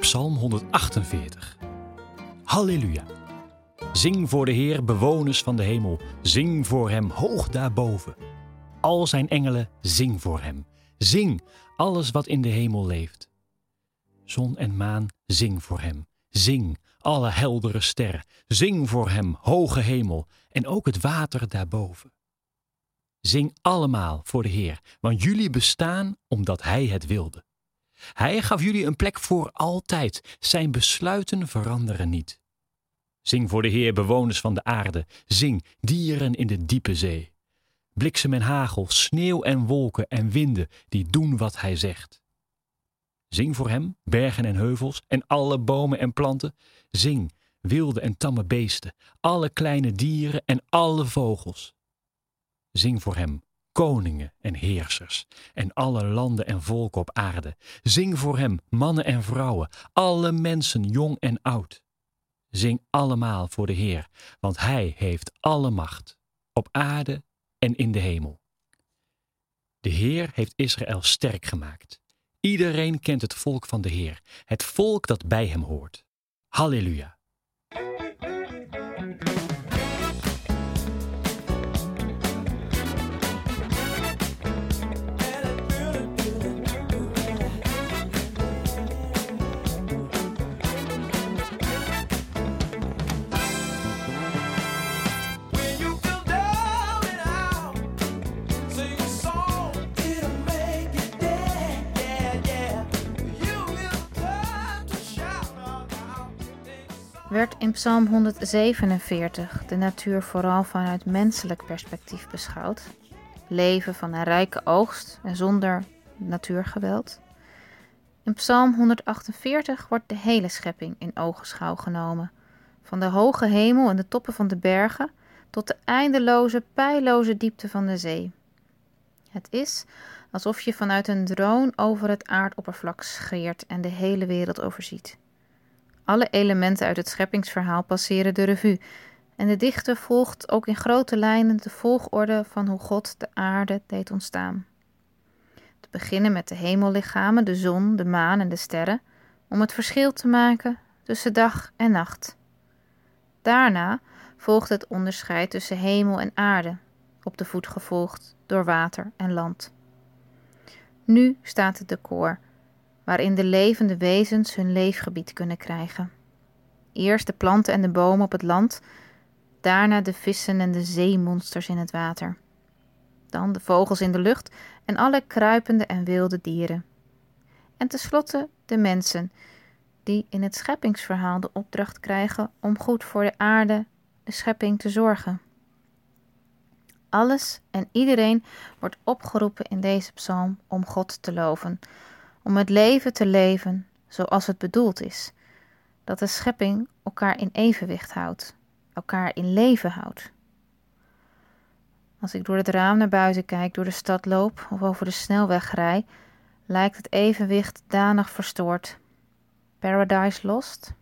Psalm 148. Halleluja. Zing voor de Heer, bewoners van de hemel. Zing voor Hem hoog daarboven. Al zijn engelen, zing voor Hem. Zing, alles wat in de hemel leeft. Zon en maan, zing voor Hem. Zing, alle heldere sterren. Zing voor Hem, hoge hemel, en ook het water daarboven. Zing allemaal voor de Heer, want jullie bestaan omdat Hij het wilde. Hij gaf jullie een plek voor altijd. Zijn besluiten veranderen niet. Zing voor de Heer, bewoners van de aarde. Zing, dieren in de diepe zee. Bliksem en hagel, sneeuw en wolken en winden die doen wat hij zegt. Zing voor hem, bergen en heuvels en alle bomen en planten. Zing, wilde en tamme beesten, alle kleine dieren en alle vogels. Zing voor hem, koningen en heersers en alle landen en volken op aarde. Zing voor hem, mannen en vrouwen, alle mensen, jong en oud. Zing allemaal voor de Heer, want Hij heeft alle macht, op aarde en in de hemel. De Heer heeft Israël sterk gemaakt. Iedereen kent het volk van de Heer, het volk dat bij hem hoort. Halleluja. Werd in Psalm 147 de natuur vooral vanuit menselijk perspectief beschouwd. Leven van een rijke oogst en zonder natuurgeweld. In Psalm 148 wordt de hele schepping in ogenschouw genomen. Van de hoge hemel en de toppen van de bergen tot de eindeloze, pijloze diepte van de zee. Het is alsof je vanuit een drone over het aardoppervlak scheert en de hele wereld overziet. Alle elementen uit het scheppingsverhaal passeren de revue. En de dichter volgt ook in grote lijnen de volgorde van hoe God de aarde deed ontstaan. Te beginnen met de hemellichamen, de zon, de maan en de sterren, om het verschil te maken tussen dag en nacht. Daarna volgt het onderscheid tussen hemel en aarde, op de voet gevolgd door water en land. Nu staat het decor waarin de levende wezens hun leefgebied kunnen krijgen. Eerst de planten en de bomen op het land, daarna de vissen en de zeemonsters in het water. Dan de vogels in de lucht en alle kruipende en wilde dieren. En tenslotte de mensen, die in het scheppingsverhaal de opdracht krijgen om goed voor de aarde, de schepping, te zorgen. Alles en iedereen wordt opgeroepen in deze psalm om God te loven, om het leven te leven zoals het bedoeld is. Dat de schepping elkaar in evenwicht houdt, elkaar in leven houdt. Als ik door het raam naar buiten kijk, door de stad loop of over de snelweg rij, lijkt het evenwicht danig verstoord. Paradise lost?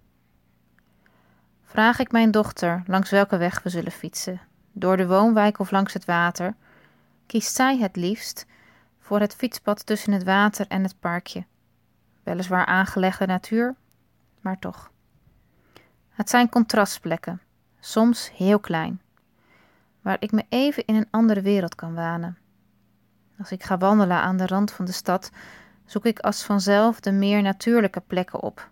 Vraag ik mijn dochter langs welke weg we zullen fietsen, door de woonwijk of langs het water, kiest zij het liefst voor het fietspad tussen het water en het parkje. Weliswaar aangelegde natuur, maar toch. Het zijn contrastplekken, soms heel klein, waar ik me even in een andere wereld kan wanen. Als ik ga wandelen aan de rand van de stad, zoek ik als vanzelf de meer natuurlijke plekken op,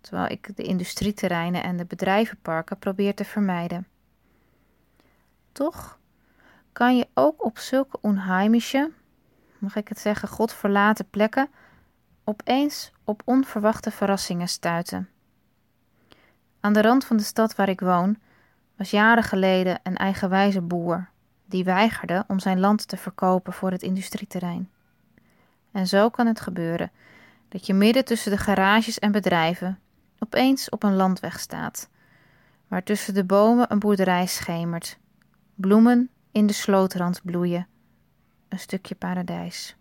terwijl ik de industrieterreinen en de bedrijvenparken probeer te vermijden. Toch kan je ook op zulke onheimische, mag ik het zeggen, godverlaten plekken opeens op onverwachte verrassingen stuiten. Aan de rand van de stad waar ik woon was jaren geleden een eigenwijze boer die weigerde om zijn land te verkopen voor het industrieterrein. En zo kan het gebeuren dat je midden tussen de garages en bedrijven opeens op een landweg staat, waar tussen de bomen een boerderij schemert, bloemen in de slootrand bloeien, een stukje paradijs.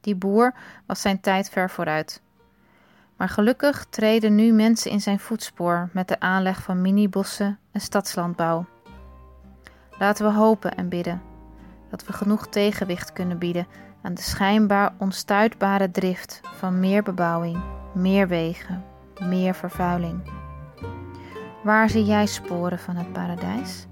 Die boer was zijn tijd ver vooruit. Maar gelukkig treden nu mensen in zijn voetspoor met de aanleg van minibossen en stadslandbouw. Laten we hopen en bidden dat we genoeg tegenwicht kunnen bieden aan de schijnbaar onstuitbare drift van meer bebouwing, meer wegen, meer vervuiling. Waar zie jij sporen van het paradijs?